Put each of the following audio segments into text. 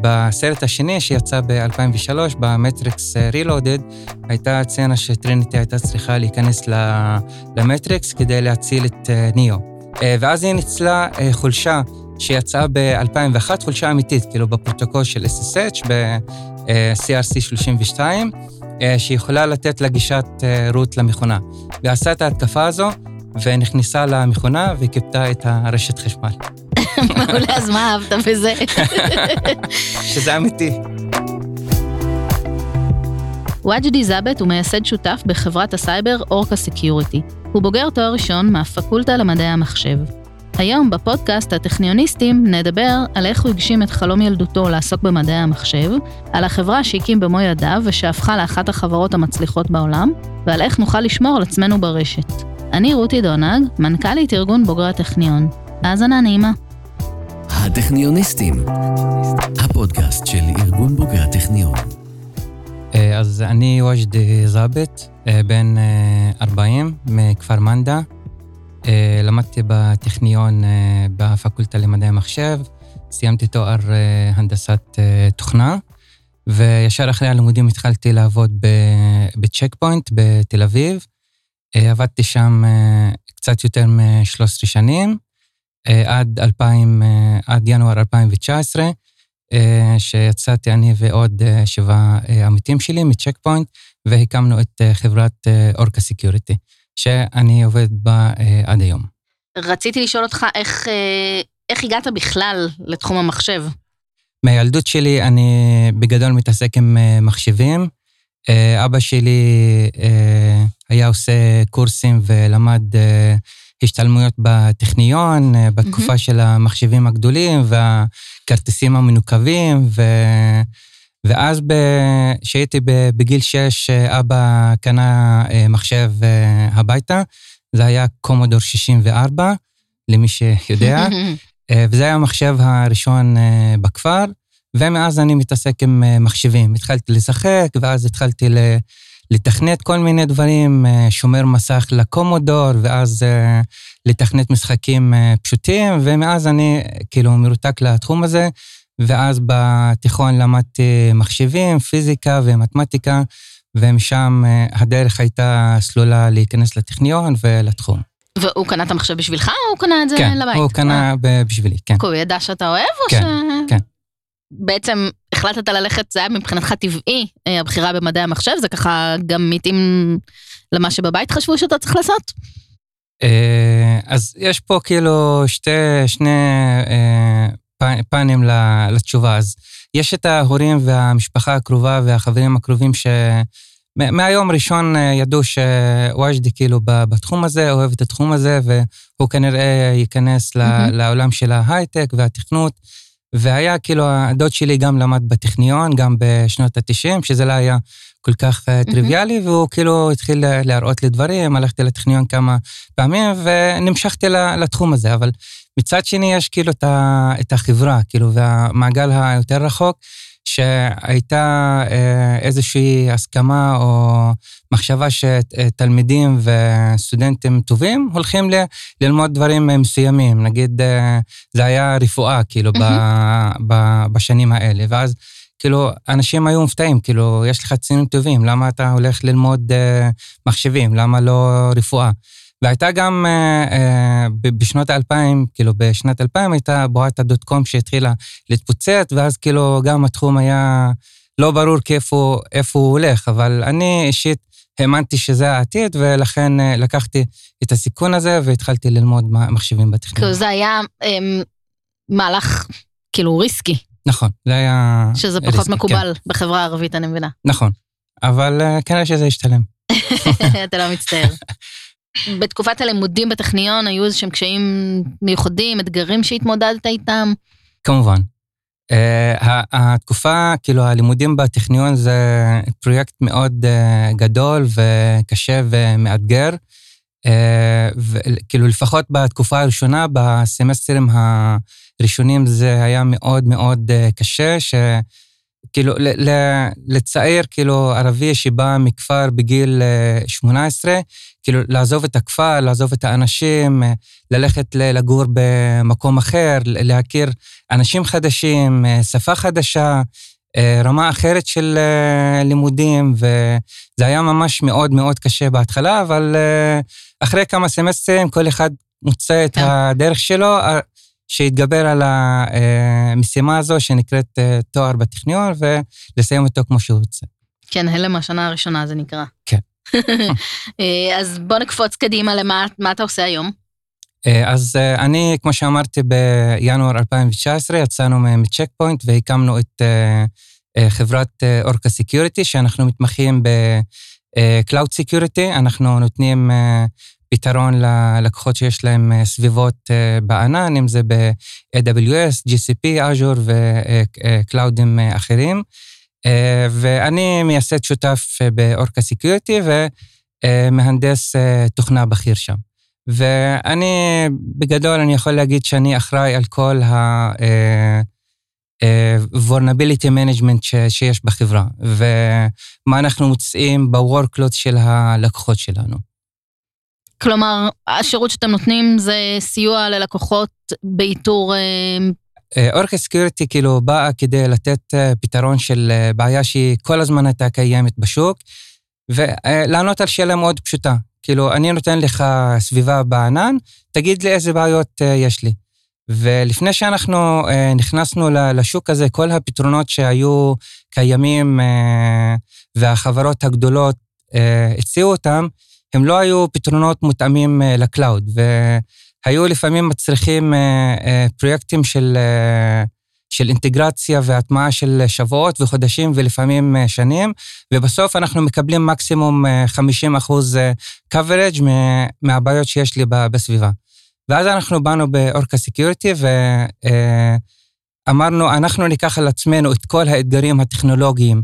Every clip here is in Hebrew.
בסרט השני שיצא ב-2003, במטריקס Reloaded, הייתה סצנה שטריניטי הייתה צריכה להיכנס למטריקס כדי להציל את ניאו. ואז היא ניצלה חולשה שיצאה ב-2001, חולשה אמיתית, כאילו בפרוטוקול של SSH, ב-CRC 32, שיכולה לתת לה גישת root למכונה. ועשה את ההתקפה הזו, ונכנסה למכונה וכיבתה את הרשת חשמל. מעולה, אז מה אהבת בזה? שזה אמיתי. וג'די זאבט הוא מייסד שותף בחברת הסייבר Orca Security. הוא בוגר תואר ראשון מהפקולטה למדעי המחשב. היום בפודקאסט הטכניוניסטים נדבר על איך הוא הגשים את חלום ילדותו לעסוק במדעי המחשב, על החברה שהקים במו ידיו ושהפכה לאחת החברות המצליחות בעולם, ועל איך נוכל לשמור על עצמנו ברשת. אני רותי דונג, מנכ"לית ארגון בוגרי הטכניון. האזנה נעימה. הטכניוניסטים, הפודקאסט של ארגון בוגרי הטכניון. אה, אז אני וג'ד זאבט, אה, בן 40, אה, מכפר מנדה. למדתי בטכניון בפקולטה למדעי המחשב, סיימתי תואר הנדסת תוכנה, וישר אחרי הלימודים התחלתי לעבוד בצ'ק פוינט בתל אביב. עבדתי שם קצת יותר מ-13 שנים. אה, עד 2000, אה, עד ינואר 2019, אה, שיצאתי אני ועוד שבעה עמיתים שלי מצ'ק פוינט, והקמנו את חברת Orca Security, שאני עובד בה עד היום. רציתי לשאול אותך איך, איך הגעת בכלל לתחום המחשב? מהילדות שלי אני בגדול מתעסק עם מחשבים. אבא שלי היה עושה קורסים ולמד השתלמויות בטכניון, אה, בתקופה mm-hmm. של המחשבים הגדולים והכרטיסים המנוקבים, ו... ואז כשהייתי בגיל 6, אה, אבא קנה אה, מחשב הביתה, זה היה קומודור 64, למי שיודע, וזה היה המחשב הראשון בכפר, ומאז אני מתעסק עם מחשבים. התחלתי לשחק, ואז התחלתי לתכנת כל מיני דברים, אה, שומר מסך לקומודור, ואז אה, לתכנת משחקים אה, פשוטים, ומאז אני כאילו מרותק לתחום הזה, ואז בתיכון למדתי מחשבים, פיזיקה ומתמטיקה, ומשם הדרך הייתה סלולה להיכנס לטכניון ולתחום. והוא קנה את המחשב בשבילך, או הוא קנה את זה כן, לבית? כן, הוא קנה בשבילי, כן. כי הוא ידע שאתה אוהב, או כן, ש... כן. בעצם החלטת ללכת, זה היה מבחינתך טבעי, אה, הבחירה במדעי המחשב, זה ככה גם מתאים למה שבבית חשבו שאתה צריך לעשות? אה, אז יש פה כאילו שתי, שני אה, פנים לתשובה. אז יש את ההורים והמשפחה הקרובה והחברים הקרובים ש... מהיום הראשון ידעו שוואג'די כאילו בתחום הזה, אוהב את התחום הזה, והוא כנראה ייכנס mm-hmm. לעולם של ההייטק והתכנות. והיה כאילו, הדוד שלי גם למד בטכניון, גם בשנות ה-90, שזה לא היה כל כך mm-hmm. טריוויאלי, והוא כאילו התחיל להראות לי דברים, הלכתי לטכניון כמה פעמים, ונמשכתי לתחום הזה. אבל מצד שני, יש כאילו את החברה, כאילו, והמעגל היותר רחוק, שהייתה אה, איזושהי הסכמה או מחשבה שתלמידים וסטודנטים טובים הולכים ל- ללמוד דברים מסוימים. נגיד, אה, זה היה רפואה, כאילו, mm-hmm. ב- ב- בשנים האלה. ואז, כאילו, אנשים היו מופתעים, כאילו, יש לך ציונים טובים, למה אתה הולך ללמוד אה, מחשבים? למה לא רפואה? והייתה גם אה, אה, בשנות האלפיים, כאילו בשנת אלפיים הייתה בועת הדוט קום שהתחילה להתפוצץ, ואז כאילו גם התחום היה לא ברור כאיפה איפה הוא הולך, אבל אני אישית האמנתי שזה העתיד, ולכן אה, לקחתי את הסיכון הזה והתחלתי ללמוד מחשבים בטכנולוגיה. כאילו זה היה אה, מהלך כאילו ריסקי. נכון, זה היה... שזה פחות ריסקי, מקובל כן. בחברה הערבית, אני מבינה. נכון, אבל אה, כנראה שזה השתלם. אתה לא מצטער. בתקופת הלימודים בטכניון היו איזה שהם קשיים מיוחדים, אתגרים שהתמודדת איתם? כמובן. Uh, התקופה, כאילו הלימודים בטכניון זה פרויקט מאוד uh, גדול וקשה ומאתגר. Uh, וכאילו לפחות בתקופה הראשונה, בסמסטרים הראשונים זה היה מאוד מאוד uh, קשה, שכאילו לצעיר, כאילו ערבי שבא מכפר בגיל 18, כאילו, לעזוב את הכפר, לעזוב את האנשים, ללכת לגור במקום אחר, להכיר אנשים חדשים, שפה חדשה, רמה אחרת של לימודים, וזה היה ממש מאוד מאוד קשה בהתחלה, אבל אחרי כמה סמסטרים כל אחד מוצא את כן. הדרך שלו, שיתגבר על המשימה הזו שנקראת תואר בטכניון, ולסיים אותו כמו שהוא רוצה. כן, הלם השנה הראשונה זה נקרא. כן. אה, אז בוא נקפוץ קדימה למה אתה עושה היום. אה, אז אה, אני, כמו שאמרתי, בינואר 2019 יצאנו מצ'ק פוינט והקמנו את חברת Orca Security, שאנחנו מתמחים ב-Cloud Security, אנחנו נותנים פתרון ללקוחות שיש להם סביבות בענן, אם זה ב-AWS, GCP, Azure וקלאודים אחרים. אה, ואני מייסד שותף אה, ב Orca Security ומהנדס אה, תוכנה בכיר שם. ואני, בגדול, אני יכול להגיד שאני אחראי על כל ה... vulnerability management שיש בחברה, ומה אנחנו מוצאים ב-workload של הלקוחות שלנו. כלומר, השירות שאתם נותנים זה סיוע ללקוחות באיתור Orca Security כאילו באה כדי לתת אה, פתרון של אה, בעיה שהיא כל הזמן הייתה קיימת בשוק, ולענות על שאלה מאוד פשוטה. כאילו, אני נותן לך סביבה בענן, תגיד לי איזה בעיות אה, יש לי. ולפני שאנחנו נכנסנו לשוק הזה, כל הפתרונות שהיו קיימים והחברות הגדולות הציעו אותם, הם לא היו פתרונות מותאמים ל cloud. היו לפעמים מצריכים אה, אה, פרויקטים של, אה, של אינטגרציה והטמעה של שבועות וחודשים ולפעמים שנים, ובסוף אנחנו מקבלים מקסימום 50 אחוז coverage מהבעיות שיש לי בסביבה. ואז אנחנו באנו ב Orca Security ואמרנו, אנחנו ניקח על עצמנו את כל האתגרים הטכנולוגיים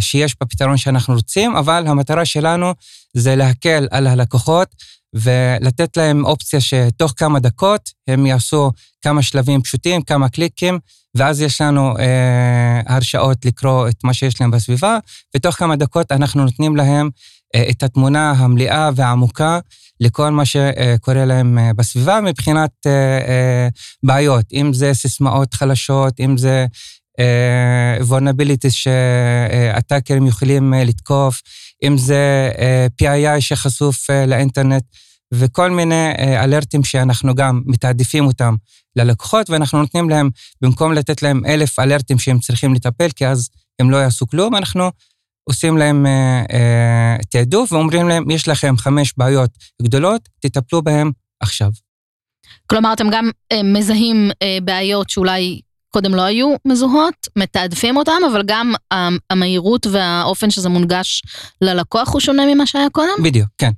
שיש בפתרון שאנחנו רוצים, אבל המטרה שלנו זה להקל על הלקוחות ולתת להם אופציה שתוך כמה דקות הם יעשו כמה שלבים פשוטים, כמה קליקים, ואז יש לנו אה, הרשאות לקרוא את מה שיש להם בסביבה, ותוך כמה דקות אנחנו נותנים להם אה, את התמונה המלאה והעמוקה לכל מה שקורה להם אה, בסביבה מבחינת אה, אה, בעיות, אם זה סיסמאות חלשות, אם זה vulnerabilities שהטאקרים יכולים לתקוף, אם זה PII שחשוף לאינטרנט, וכל מיני אלרטים שאנחנו גם מתעדפים אותם ללקוחות, ואנחנו נותנים להם, במקום לתת להם אלף אלרטים שהם צריכים לטפל, כי אז הם לא יעשו כלום, אנחנו עושים להם תעדוף ואומרים להם, יש לכם חמש בעיות גדולות, תטפלו בהם עכשיו. כלומר, אתם גם מזהים בעיות שאולי קודם לא היו מזוהות, מתעדפים אותם, אבל גם המהירות והאופן שזה מונגש ללקוח הוא שונה ממה שהיה קודם? בדיוק, כן.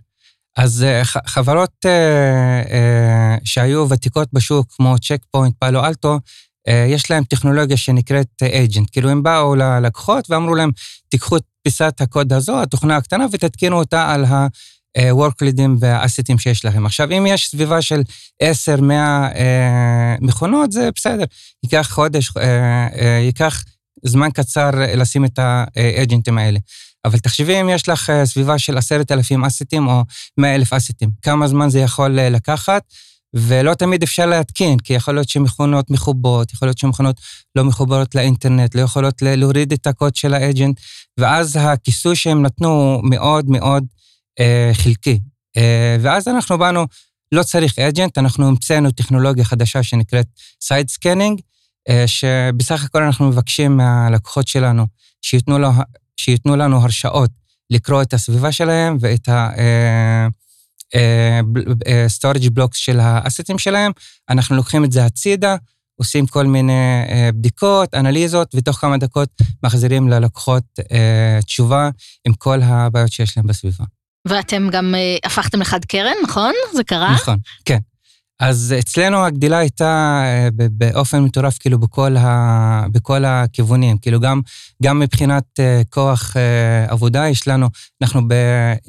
אז אה, חברות uh, uh, שהיו ותיקות בשוק, כמו צ'ק פוינט, פאלו אלטו, יש להם טכנולוגיה שנקראת אייג'נט. כאילו, הם באו ללקוחות ואמרו להם, תיקחו את פיסת הקוד הזו, התוכנה הקטנה, ותתקינו אותה על ה... וורקלידים והאסטים שיש לכם. עכשיו, אם יש סביבה של 10-100 אה, מכונות, זה בסדר. ייקח חודש, אה, אה, ייקח זמן קצר לשים את האג'נטים האלה. אבל תחשבי אם יש לך סביבה של עשרת אלפים אסטים או מאה אלף אסטים, כמה זמן זה יכול לקחת, ולא תמיד אפשר להתקין, כי יכול להיות שמכונות מחובות, יכול להיות שמכונות לא מחוברות לאינטרנט, לא יכולות להוריד את הקוד של האג'נט, ואז הכיסוי שהם נתנו מאוד מאוד אה, חלקי. אה, ואז אנחנו באנו, לא צריך agent, אנחנו המצאנו טכנולוגיה חדשה שנקראת side scanning, אה, שבסך הכל אנחנו מבקשים מהלקוחות שלנו שייתנו, לו, שייתנו לנו הרשאות לקרוא את הסביבה שלהם ואת ה-storage blocks של האסטים שלהם, אנחנו לוקחים את זה הצידה, עושים כל מיני בדיקות, אנליזות, ותוך כמה דקות מחזירים ללקוחות תשובה עם כל הבעיות שיש להם בסביבה. ואתם גם uh, הפכתם לחד קרן, נכון? זה קרה? נכון, כן. אז אצלנו הגדילה הייתה uh, באופן מטורף, כאילו, בכל, ה, בכל הכיוונים. כאילו, גם, גם מבחינת uh, כוח עבודה, יש לנו, אנחנו, ב,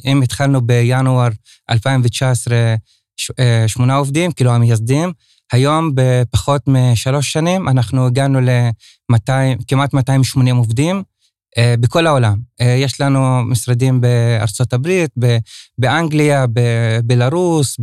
אם התחלנו בינואר 2019, ש, uh, שמונה עובדים, כאילו, המייסדים, היום, בפחות משלוש שנים, אנחנו הגענו ל-200, כמעט 280 עובדים. בכל העולם. יש לנו משרדים בארצות הברית, באנגליה, בבלארוס,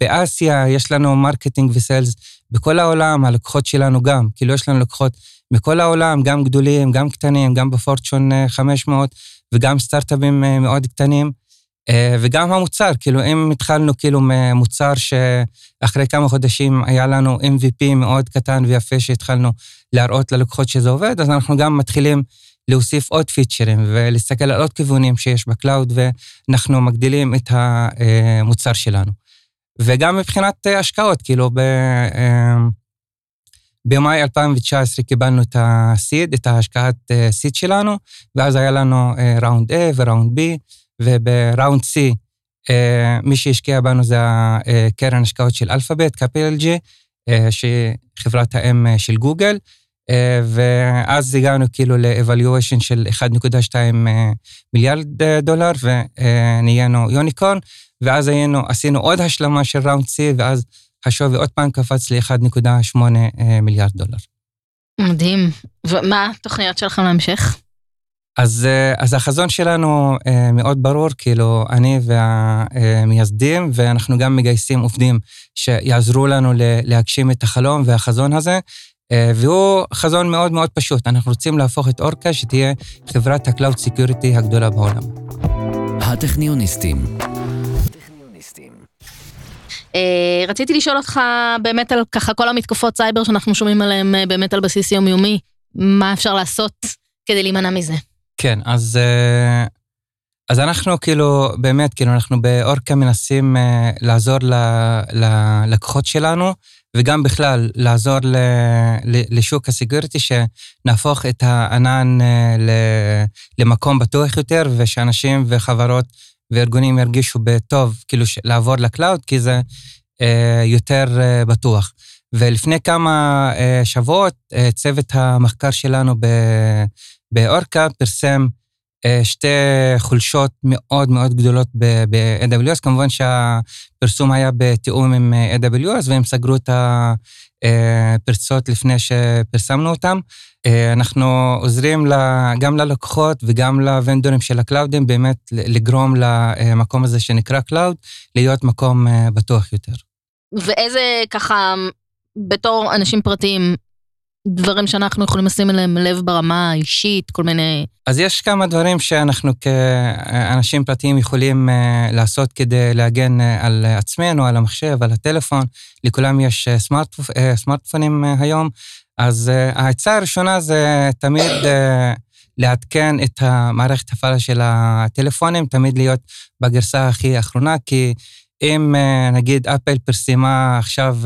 באסיה, יש לנו marketing ו sales בכל העולם, הלקוחות שלנו גם, כאילו יש לנו לקוחות מכל העולם, גם גדולים, גם קטנים, גם ב Fortune 500 וגם סטארט-אפים מאוד קטנים. אה, וגם המוצר, כאילו אם התחלנו כאילו ממוצר שאחרי כמה חודשים היה לנו MVP מאוד קטן ויפה שהתחלנו להראות ללקוחות שזה עובד, אז אנחנו גם מתחילים להוסיף עוד פיצ'רים ולהסתכל על עוד כיוונים שיש ב cloud, ואנחנו מגדילים את המוצר שלנו. וגם מבחינת השקעות, כאילו ב... אה, במאי 2019 קיבלנו את ה-seed, את ההשקעת seed שלנו, ואז היה לנו round A ו round B, וב round C, אה, מי שהשקיע בנו זה הקרן השקעות של Alphabet, CapitalG, שהיא חברת האם אה, של גוגל, אה, ואז הגענו כאילו ל-evaluation של 1.2 מיליארד דולר, ונהיינו יוניקורן, ואז היינו, עשינו עוד השלמה של ראונד C, ואז השווי עוד פעם קפץ ל-1.8 מיליארד דולר. מדהים. ומה התוכניות שלכם להמשך? אז, אה, אז החזון שלנו אה, מאוד ברור, כאילו, אני והמייסדים, ואנחנו גם מגייסים עובדים שיעזרו לנו להגשים את החלום והחזון הזה, אה, והוא חזון מאוד מאוד פשוט. אנחנו רוצים להפוך את אורקה שתהיה חברת ה-Cloud Security הגדולה בעולם. הטכניוניסטים. רציתי לשאול אותך באמת על ככה כל המתקפות סייבר שאנחנו שומעים עליהן באמת על בסיס יומיומי, מה אפשר לעשות כדי להימנע מזה? כן, אז, אה, אז אנחנו כאילו, באמת, כאילו, אנחנו באורקה מנסים אה, לעזור ללקוחות שלנו, וגם בכלל לעזור לשוק ה security, שנהפוך את הענן אה, למקום בטוח יותר, ושאנשים וחברות וארגונים ירגישו בטוב, כאילו, לעבור ל cloud, כי זה יותר בטוח. ולפני כמה שבועות, צוות המחקר שלנו באורקה פרסם אה, שתי חולשות מאוד מאוד גדולות ב-AWS. כמובן שהפרסום היה בתיאום עם אה, AWS, והם סגרו את הפרצות לפני שפרסמנו אותם. אה, אנחנו עוזרים גם ללקוחות וגם לוונדורים של הקלאודים באמת לגרום למקום הזה שנקרא cloud, להיות מקום בטוח יותר. ואיזה ככה, בתור אנשים פרטיים, דברים שאנחנו יכולים לשים אליהם לב ברמה האישית, כל מיני... אז יש כמה דברים שאנחנו כאנשים פרטיים יכולים uh, לעשות כדי להגן uh, על עצמנו, על המחשב, על הטלפון. לכולם יש uh, סמארט, סמארטפונים היום. אז העצה הראשונה זה תמיד לעדכן את המערכת הפעלה של הטלפונים, תמיד להיות בגרסה הכי אחרונה, כי אם נגיד אפל פרסמה עכשיו...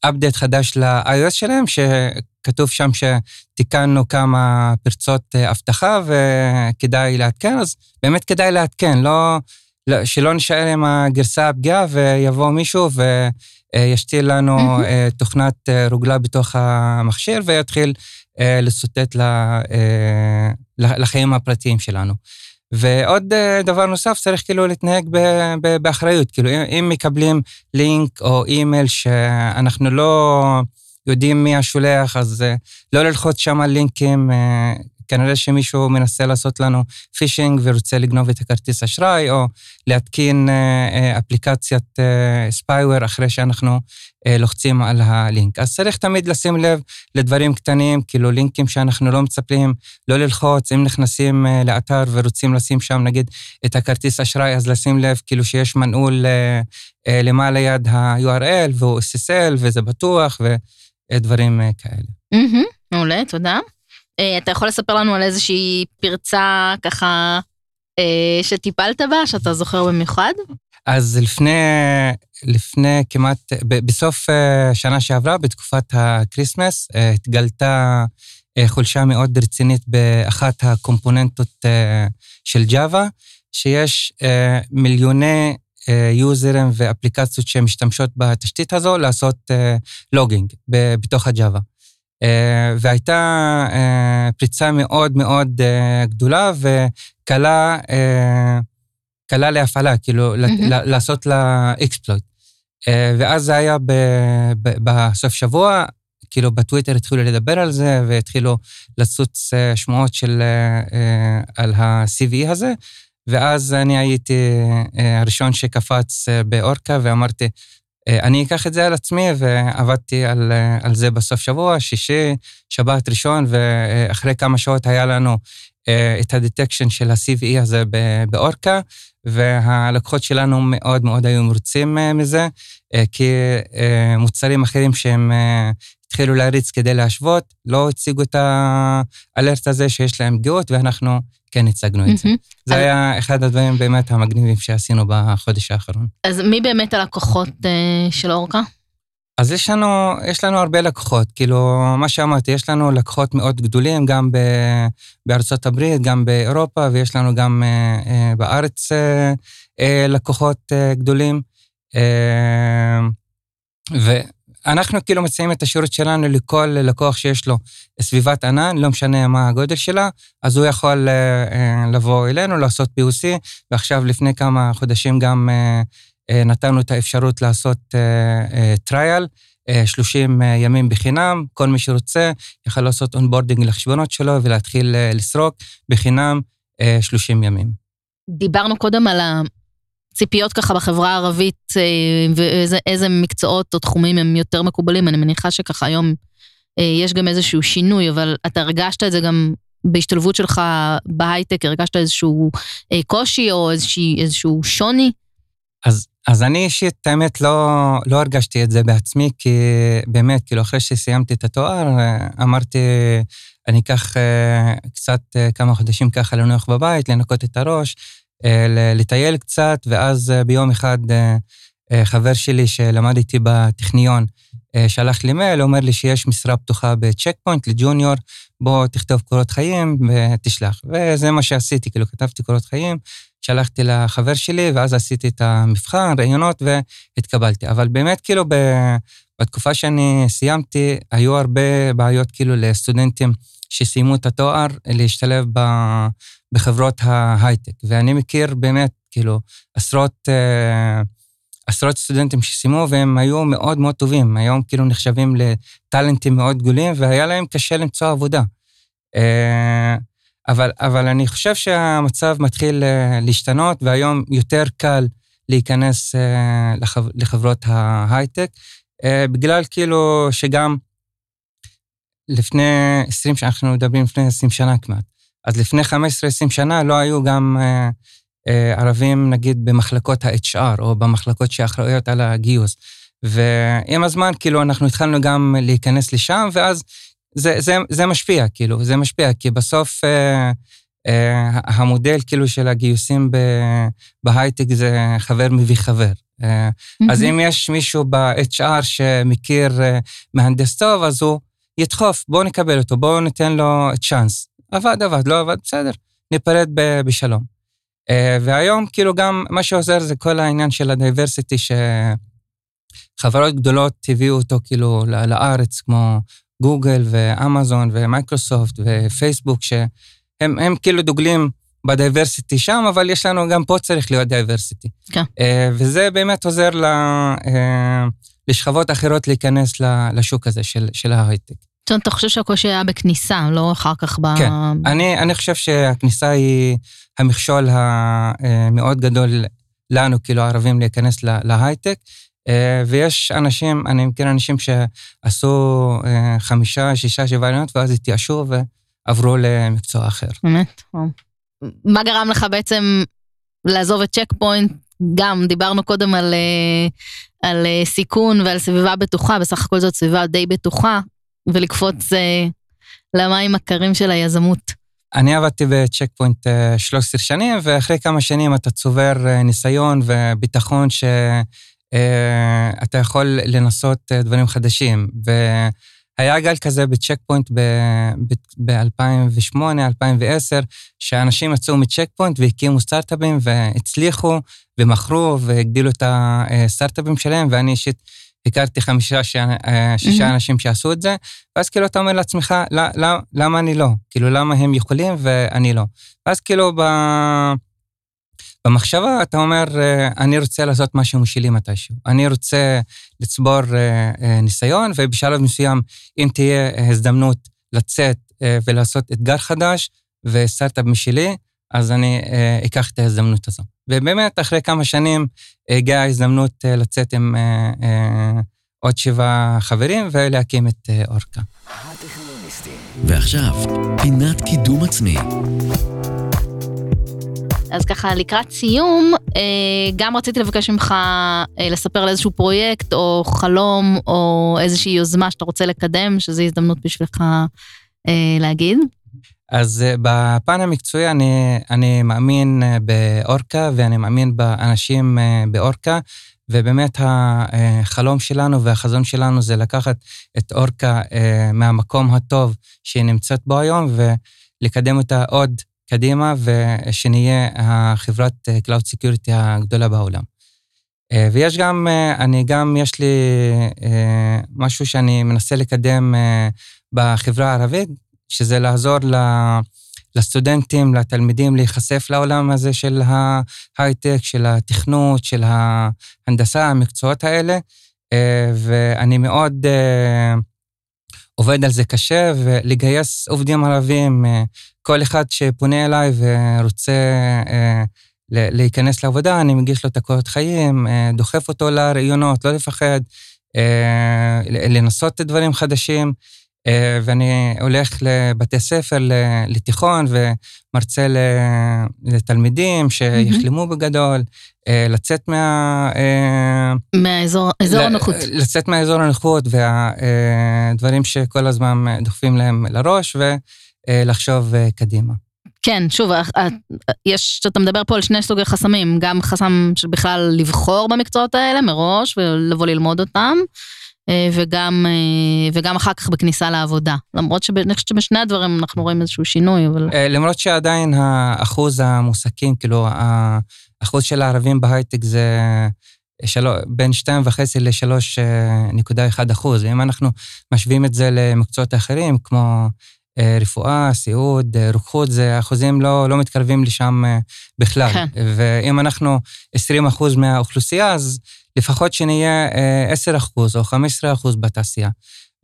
אפדייט חדש ל-iOS שלהם, שכתוב שם שתיקנו כמה פרצות אה, אבטחה וכדאי לעדכן, אז באמת כדאי לעדכן, לא, לא, שלא נשאר עם הגרסה הפגיעה ויבוא מישהו וישתיל לנו mm-hmm. תוכנת רוגלה בתוך המכשיר ויתחיל לסוטט לחיים הפרטיים שלנו. ועוד אה, דבר נוסף, צריך כאילו להתנהג באחריות. כאילו, אם מקבלים לינק או אימייל שאנחנו לא יודעים מי השולח, אז אה, לא ללחוץ שם על לינקים, אה, כנראה שמישהו מנסה לעשות לנו פישינג ורוצה לגנוב את הכרטיס אשראי, או להתקין אפליקציית ספייוור אחרי שאנחנו לוחצים על הלינק. אז צריך תמיד לשים לב לדברים קטנים, כאילו לינקים שאנחנו לא מצפים לא ללחוץ, אם נכנסים לאתר ורוצים לשים שם נגיד את הכרטיס אשראי, אז לשים לב כאילו שיש מנעול למעלה יד ה-URL והוא SSL וזה בטוח ודברים כאלה. מעולה, תודה. אתה יכול לספר לנו על איזושהי פרצה ככה שטיפלת בה, שאתה זוכר במיוחד? אז לפני, לפני כמעט, בסוף אה, שנה שעברה, בתקופת ה Christmas, אה, התגלתה אה, חולשה מאוד רצינית באחת הקומפוננטות של Java, שיש מיליוני יוזרים ואפליקציות שמשתמשות בתשתית הזו לעשות לוגינג בתוך הג'אווה. והייתה פריצה מאוד מאוד גדולה וקלה קלה להפעלה, כאילו, mm-hmm. לעשות לה אקספלויט. אה, ואז זה היה בסוף שבוע, כאילו בטוויטר התחילו לדבר על זה, והתחילו לצוץ אה, שמועות של, אה, על ה-CVE הזה, ואז אני הייתי הראשון שקפץ באורקה ואמרתי, אני אקח את זה על עצמי, ועבדתי על, על זה בסוף שבוע, שישי, שבת ראשון, ואחרי כמה שעות היה לנו את הדטקשן של ה-CVE הזה באורקה, והלקוחות שלנו מאוד מאוד היו מרוצים מזה, כי מוצרים אחרים שהם התחילו להריץ כדי להשוות, לא הציגו את האלרט הזה שיש להם פגיעות, ואנחנו כן הצגנו את זה. זה היה אחד הדברים באמת המגניבים שעשינו בחודש האחרון. אז מי באמת הלקוחות של אורקה? אז יש לנו, יש לנו הרבה לקוחות, כאילו, מה שאמרתי, יש לנו לקוחות מאוד גדולים, גם ב, בארצות הברית, גם באירופה, ויש לנו גם אה, אה, בארץ אה, אה, לקוחות אה, גדולים. אה, ואנחנו כאילו מציעים את השירות שלנו לכל לקוח שיש לו סביבת ענן, לא משנה מה הגודל שלה, אז הוא יכול אה, אה, לבוא אלינו, לעשות POC, ועכשיו לפני כמה חודשים גם... אה, נתנו את האפשרות לעשות trial, אה, 30 אה, ימים בחינם, כל מי שרוצה יכול לעשות onboarding לחשבונות שלו ולהתחיל לסרוק בחינם 30 ימים. דיברנו קודם על הציפיות ככה בחברה הערבית ואיזה מקצועות או תחומים הם יותר מקובלים, אני מניחה שככה היום יש גם איזשהו שינוי, אבל אתה הרגשת את זה גם בהשתלבות שלך בהייטק, הרגשת איזשהו קושי או איזשהו, איזשהו שוני? אז, אז אני אישית, האמת, לא, לא הרגשתי את זה בעצמי, כי באמת, כאילו, אחרי שסיימתי את התואר, אמרתי, אני אקח אה, קצת, אה, כמה חודשים ככה לנוח בבית, לנקות את הראש, אה, לטייל קצת, ואז ביום אחד חבר שלי שלמד איתי בטכניון, שלח לי מייל, אומר לי שיש משרה פתוחה בצ'ק פוינט לג'וניור, בוא תכתוב קורות חיים ותשלח. וזה מה שעשיתי, כאילו, כתבתי קורות חיים, שלחתי לחבר שלי, ואז עשיתי את המבחן, ראיונות, והתקבלתי. אבל באמת, כאילו, בתקופה שאני סיימתי, היו הרבה בעיות, כאילו, לסטודנטים שסיימו את התואר, להשתלב בחברות ההייטק. ואני מכיר באמת, כאילו, עשרות... אה, עשרות סטודנטים שסיימו והם היו מאוד מאוד טובים, היום כאילו נחשבים לטאלנטים מאוד גדולים והיה להם קשה למצוא עבודה. אבל, אבל אני חושב שהמצב מתחיל אה, להשתנות, והיום יותר קל להיכנס אה, לחב, לחברות ההייטק, אה, בגלל כאילו שגם לפני 20 שנה, אנחנו מדברים לפני 20 שנה כמעט, אז לפני 15-20 שנה לא היו גם ערבים, נגיד, במחלקות ה-HR, או במחלקות שאחראיות על הגיוס. ועם הזמן, כאילו, אנחנו התחלנו גם להיכנס לשם, ואז זה, זה, זה משפיע, כאילו, זה משפיע, כי בסוף אה, אה, המודל, כאילו, של הגיוסים ב, בהייטק זה חבר מביא חבר. אה, mm-hmm. אז אם יש מישהו ב-HR שמכיר אה, מהנדס טוב, אז הוא ידחוף, בואו נקבל אותו, בואו ניתן לו צ'אנס. עבד, עבד, לא עבד, בסדר, ניפרד ב, בשלום. אה, והיום, כאילו, גם מה שעוזר זה כל העניין של ה diversity, שחברות גדולות הביאו אותו כאילו לארץ, כמו גוגל ואמזון ומייקרוסופט ופייסבוק, שהם הם כאילו דוגלים ב diversity שם, אבל יש לנו גם פה צריך להיות diversity. כן. אה, וזה באמת עוזר ל, אה, לשכבות אחרות להיכנס לשוק הזה של, של ההייטק. זאת אומרת, אתה חושב שהקושי היה בכניסה, לא אחר כך ב... כן, אני, אני חושב שהכניסה היא המכשול המאוד גדול לנו, כאילו, הערבים, להיכנס להייטק. אה, ויש אנשים, אני מכיר אנשים שעשו אה, חמישה, שישה, שבעה עליונות, ואז התייאשו ועברו למקצוע אחר. באמת? מה גרם לך בעצם לעזוב את צ'ק פוינט? גם דיברנו קודם על, אה, על סיכון ועל סביבה בטוחה, בסך הכל זאת סביבה די בטוחה, ולקפוץ למים הקרים של היזמות. אני עבדתי בצ'ק פוינט 13 שנים, ואחרי כמה שנים אתה צובר ניסיון וביטחון ש... אה, אתה יכול לנסות אה, דברים חדשים. והיה גל כזה בצ'ק פוינט ב-2008, 2010, שאנשים יצאו מצ'ק פוינט והקימו סטארט-אפים והצליחו ומכרו והגדילו את הסטארט-אפים שלהם, ואני אישית הכרתי חמישה, אה, שישה mm-hmm. אנשים שעשו את זה, ואז כאילו אתה אומר לעצמך, למה אני לא? כאילו, למה הם יכולים ואני לא? ואז כאילו ב... במחשבה אתה אומר, אה, אני רוצה לעשות משהו משלי מתישהו. אני רוצה לצבור אה, אה, ניסיון, ובשלב מסוים, אם תהיה הזדמנות לצאת ולעשות אתגר חדש וסטארט-אפ משלי, אז אני אקח את ההזדמנות הזו. ובאמת, אחרי כמה שנים הגיעה ההזדמנות לצאת עם עוד שבעה חברים ולהקים את אורקה. ועכשיו, פינת קידום עצמי. אז ככה, לקראת סיום, אה, גם רציתי לבקש ממך אה, לספר על איזשהו פרויקט או חלום או איזושהי יוזמה שאתה רוצה לקדם, שזו הזדמנות בשבילך אה, להגיד. אז בפן המקצועי אני, אני מאמין באורקה ואני מאמין באנשים באורקה, ובאמת החלום שלנו והחזון שלנו זה לקחת את אורקה מהמקום הטוב שהיא נמצאת בו היום ולקדם אותה עוד קדימה ושנהיה החברת אה, Cloud Security הגדולה בעולם. אה, ויש גם, אה, אני גם, יש לי משהו שאני מנסה לקדם בחברה הערבית, שזה לעזור לסטודנטים, לתלמידים, להיחשף לעולם הזה של ההייטק, של התכנות, של ההנדסה, המקצועות האלה. ואני מאוד עובד על זה קשה, ולגייס עובדים ערבים, כל אחד שפונה אליי ורוצה אה, להיכנס לעבודה, אני מגיש לו את הקורות חיים, אה, דוחף אותו לראיונות, לא לפחד, אה, לנסות דברים חדשים. ואני הולך לבתי ספר, לתיכון, ומרצה לתלמידים שיחלמו בגדול, לצאת מה... מהאזור הנוחות. לצאת מהאזור הנוחות והדברים שכל הזמן דוחפים להם לראש, ו... אה, לחשוב אה, קדימה. כן, שוב, אה, יש, אתה מדבר פה על שני סוגי חסמים, גם חסם של בכלל לבחור במקצועות האלה מראש ולבוא ללמוד אותם, וגם, וגם אחר כך בכניסה לעבודה. למרות שאני חושבת שבשני הדברים אנחנו רואים איזשהו שינוי, אבל... למרות שעדיין האחוז המועסקים, כאילו, האחוז של הערבים בהייטק זה שלו, בין 2.5 ל-3.1 אחוז. אם אנחנו משווים את זה למקצועות אחרים, כמו אה, רפואה, סיעוד, אה, רוקחות, זה אחוזים לא, לא מתקרבים לשם אה, בכלל. כן. ואם אנחנו 20 אחוז מהאוכלוסייה, אז לפחות שנהיה 10 אחוז או 15 אחוז בתעשייה.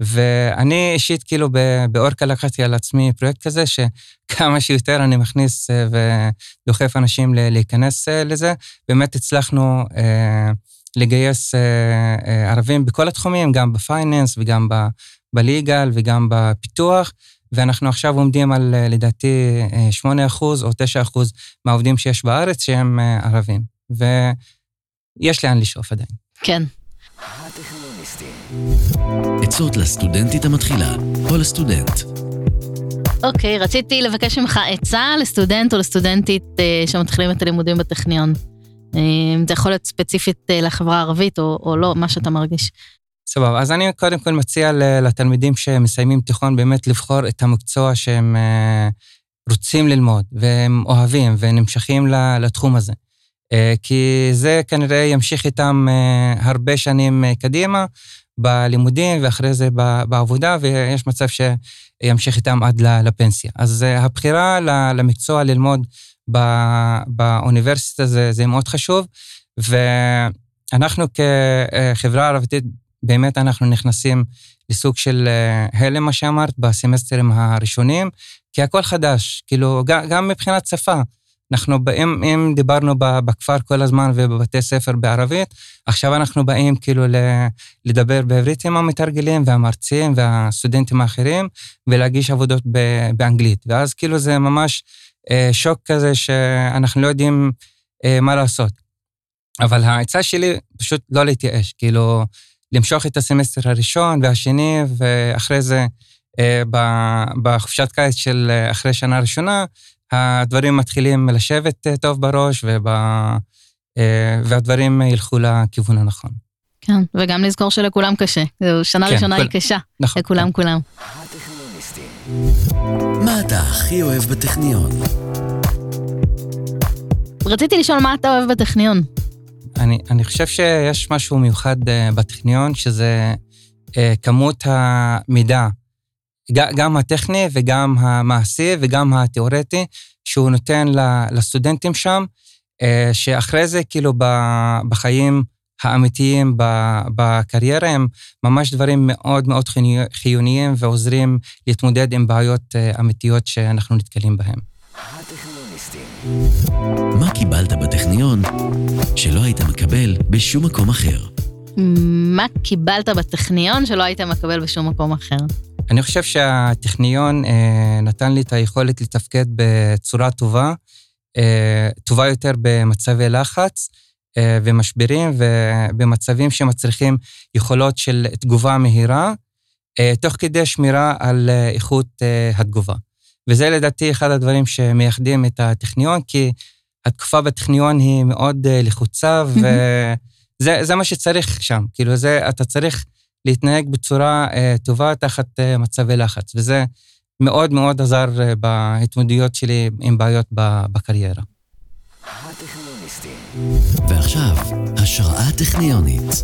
ואני אישית, כאילו, באורקה לקחתי על עצמי פרויקט כזה, שכמה שיותר אני מכניס ודוחף אנשים להיכנס לזה. באמת הצלחנו לגייס ערבים בכל התחומים, גם בפייננס וגם בליגל וגם בפיתוח. ואנחנו עכשיו עומדים על, אה, לדעתי, 8% אה, או 9% מהעובדים שיש בארץ שהם אה, ערבים. ויש לאן לשאוף עדיין. כן. עצות לסטודנטית המתחילה או לסטודנט. אוקיי, רציתי לבקש ממך עצה לסטודנט או לסטודנטית שמתחילים את הלימודים בטכניון. זה יכול להיות ספציפית לחברה הערבית או, או לא, מה שאתה מרגיש. סבבה, אז אני קודם כל מציע לתלמידים שמסיימים תיכון באמת לבחור את המקצוע שהם אה, רוצים ללמוד, והם אוהבים ונמשכים לתחום הזה. אה, כי זה כנראה ימשיך איתם אה, הרבה שנים קדימה בלימודים ואחרי זה בעבודה, ויש מצב שימשיך איתם עד לפנסיה. אז הבחירה למקצוע ללמוד באוניברסיטה זה, זה מאוד חשוב, ואנחנו כחברה ערבית באמת אנחנו נכנסים לסוג של אה, הלם, מה שאמרת, בסמסטרים הראשונים, כי הכל חדש, כאילו, גם מבחינת שפה. אנחנו באים, אם דיברנו בכפר כל הזמן ובבתי ספר בערבית, עכשיו אנחנו באים כאילו לדבר בעברית עם המתרגלים והמרצים והסטודנטים האחרים, ולהגיש עבודות באנגלית. ואז כאילו זה ממש אה, שוק כזה שאנחנו לא יודעים אה, מה לעשות. אבל העצה שלי פשוט לא להתייאש, כאילו, למשוך את הסמסטר הראשון והשני, ואחרי זה, אה, בחופשת קיץ של אחרי שנה ראשונה, הדברים מתחילים לשבת אה, טוב בראש, וב, והדברים ילכו לכיוון הנכון. כן, וגם לזכור שלכולם קשה. שנה כן, ראשונה כל... היא קשה. נכון. לכולם, כן. כולם. מה אתה הכי אוהב בטכניון? רציתי לשאול מה אתה אוהב בטכניון. אני, אני חושב שיש משהו מיוחד בטכניון, שזה כמות המידע, גם הטכני וגם המעשי וגם התיאורטי, שהוא נותן לסטודנטים שם. אה, שאחרי זה, כאילו, בחיים האמיתיים, בקריירה, הם ממש דברים מאוד מאוד חיוניים ועוזרים להתמודד עם בעיות אה, אמיתיות שאנחנו נתקלים בהן. מה קיבלת בטכניון שלא היית מקבל בשום מקום אחר? מה קיבלת בטכניון שלא היית מקבל בשום מקום אחר? אני חושב שהטכניון אה, נתן לי את היכולת לתפקד בצורה טובה, אה, טובה יותר במצבי לחץ אה, ומשברים ובמצבים שמצריכים יכולות של תגובה מהירה, אה, תוך כדי שמירה על אה, איכות אה, התגובה. וזה לדעתי אחד הדברים שמייחדים את הטכניון, כי התקופה בטכניון היא מאוד אה, לחוצה, וזה מה שצריך שם. כאילו, זה, אתה צריך להתנהג בצורה uh, טובה תחת uh, מצבי לחץ, וזה מאוד מאוד עזר uh, בהתמודדויות שלי עם בעיות בקריירה. ועכשיו, השראה טכניונית.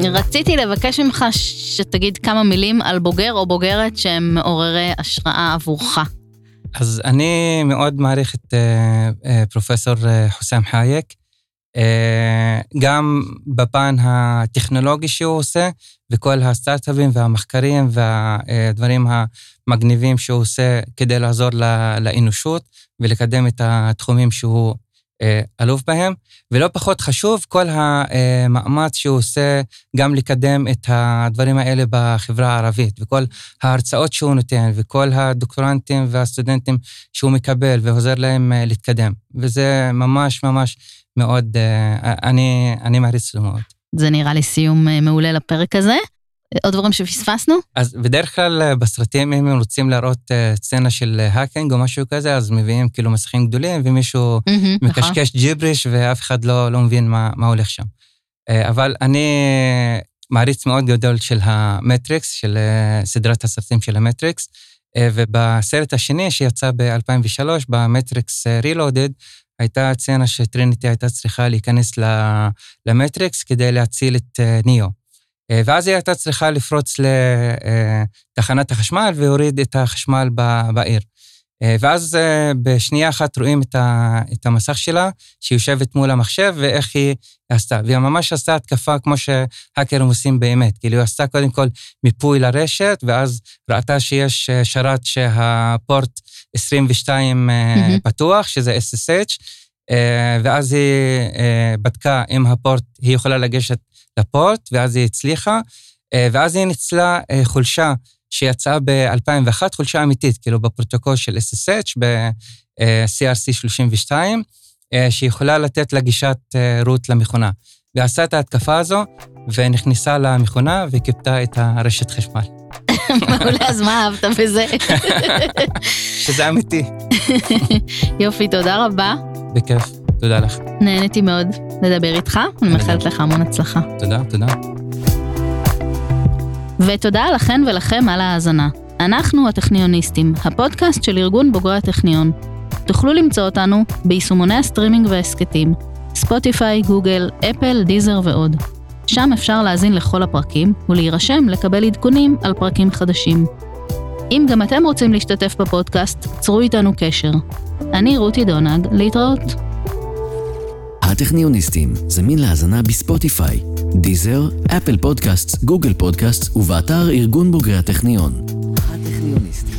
רציתי לבקש ממך שתגיד כמה מילים על בוגר או בוגרת שהם מעוררי השראה עבורך. אז אני מאוד מעריך את uh, uh, פרופסור uh, חוסם חייק. אה, גם בפן הטכנולוגי שהוא עושה, וכל הסטארט-אפים והמחקרים והדברים המגניבים שהוא עושה כדי לעזור לאנושות ולקדם את התחומים שהוא אה, אלוף בהם. ולא פחות חשוב, כל המאמץ שהוא עושה גם לקדם את הדברים האלה בחברה הערבית, וכל ההרצאות שהוא נותן, וכל הדוקטורנטים והסטודנטים שהוא מקבל ועוזר להם אה, להתקדם. וזה ממש ממש מאוד, אה, אני, אני מעריץ לו מאוד. זה נראה לי סיום אה, מעולה לפרק הזה. עוד דברים שפספסנו? אז בדרך כלל אה, בסרטים, אם הם רוצים להראות סצנה של hacking או משהו כזה, אז מביאים כאילו מסכים גדולים, ומישהו mm-hmm, מקשקש נכון. ג'יבריש ואף אחד לא, לא מבין מה, מה הולך שם. אבל אני מעריץ מאוד גדול של המטריקס, של סדרת הסרטים של המטריקס, ובסרט השני שיצא ב-2003, במטריקס רילודד, הייתה סצנה שטריניטי הייתה צריכה להיכנס למטריקס כדי להציל את אה, ניאו. אה, ואז היא הייתה צריכה לפרוץ לתחנת אה, החשמל והוריד את החשמל בעיר. ואז בשנייה אחת רואים את המסך שלה, שהיא יושבת מול המחשב, ואיך היא עשתה. והיא ממש עשתה התקפה כמו שהאקרים עושים באמת. כאילו, היא עשתה קודם כל מיפוי לרשת, ואז ראתה שיש שרת שהפורט 22 mm-hmm. פתוח, שזה SSH, אה, ואז היא אה, בדקה אם הפורט, היא יכולה לגשת לפורט, ואז היא הצליחה, ואז היא ניצלה חולשה שיצאה ב-2001, חולשה אמיתית, כאילו בפרוטוקול של SSH, ב-CRC 32, שיכולה לתת לגישת רות למכונה. ועשה את ההתקפה הזו, ונכנסה למכונה וכיבתה את הרשת חשמל. מעולה, אז מה אהבת בזה? שזה אמיתי. יופי, תודה רבה. בכיף, תודה לך. נהניתי מאוד לדבר איתך, אני מאחלת לך המון הצלחה. תודה, תודה. ותודה לכן ולכם על ההאזנה. אנחנו הטכניוניסטים, הפודקאסט של ארגון בוגרי הטכניון. תוכלו למצוא אותנו ביישומוני הסטרימינג וההסכתים, ספוטיפיי, גוגל, אפל, דיזר ועוד. שם אפשר להאזין לכל הפרקים ולהירשם לקבל עדכונים על פרקים חדשים. אם גם אתם רוצים להשתתף בפודקאסט, צרו איתנו קשר. אני רותי דונג, להתראות. הטכניוניסטים, זמין להאזנה בספוטיפיי, דיזר, אפל פודקאסט, גוגל פודקאסט ובאתר ארגון בוגרי הטכניון. הטכניוניסטים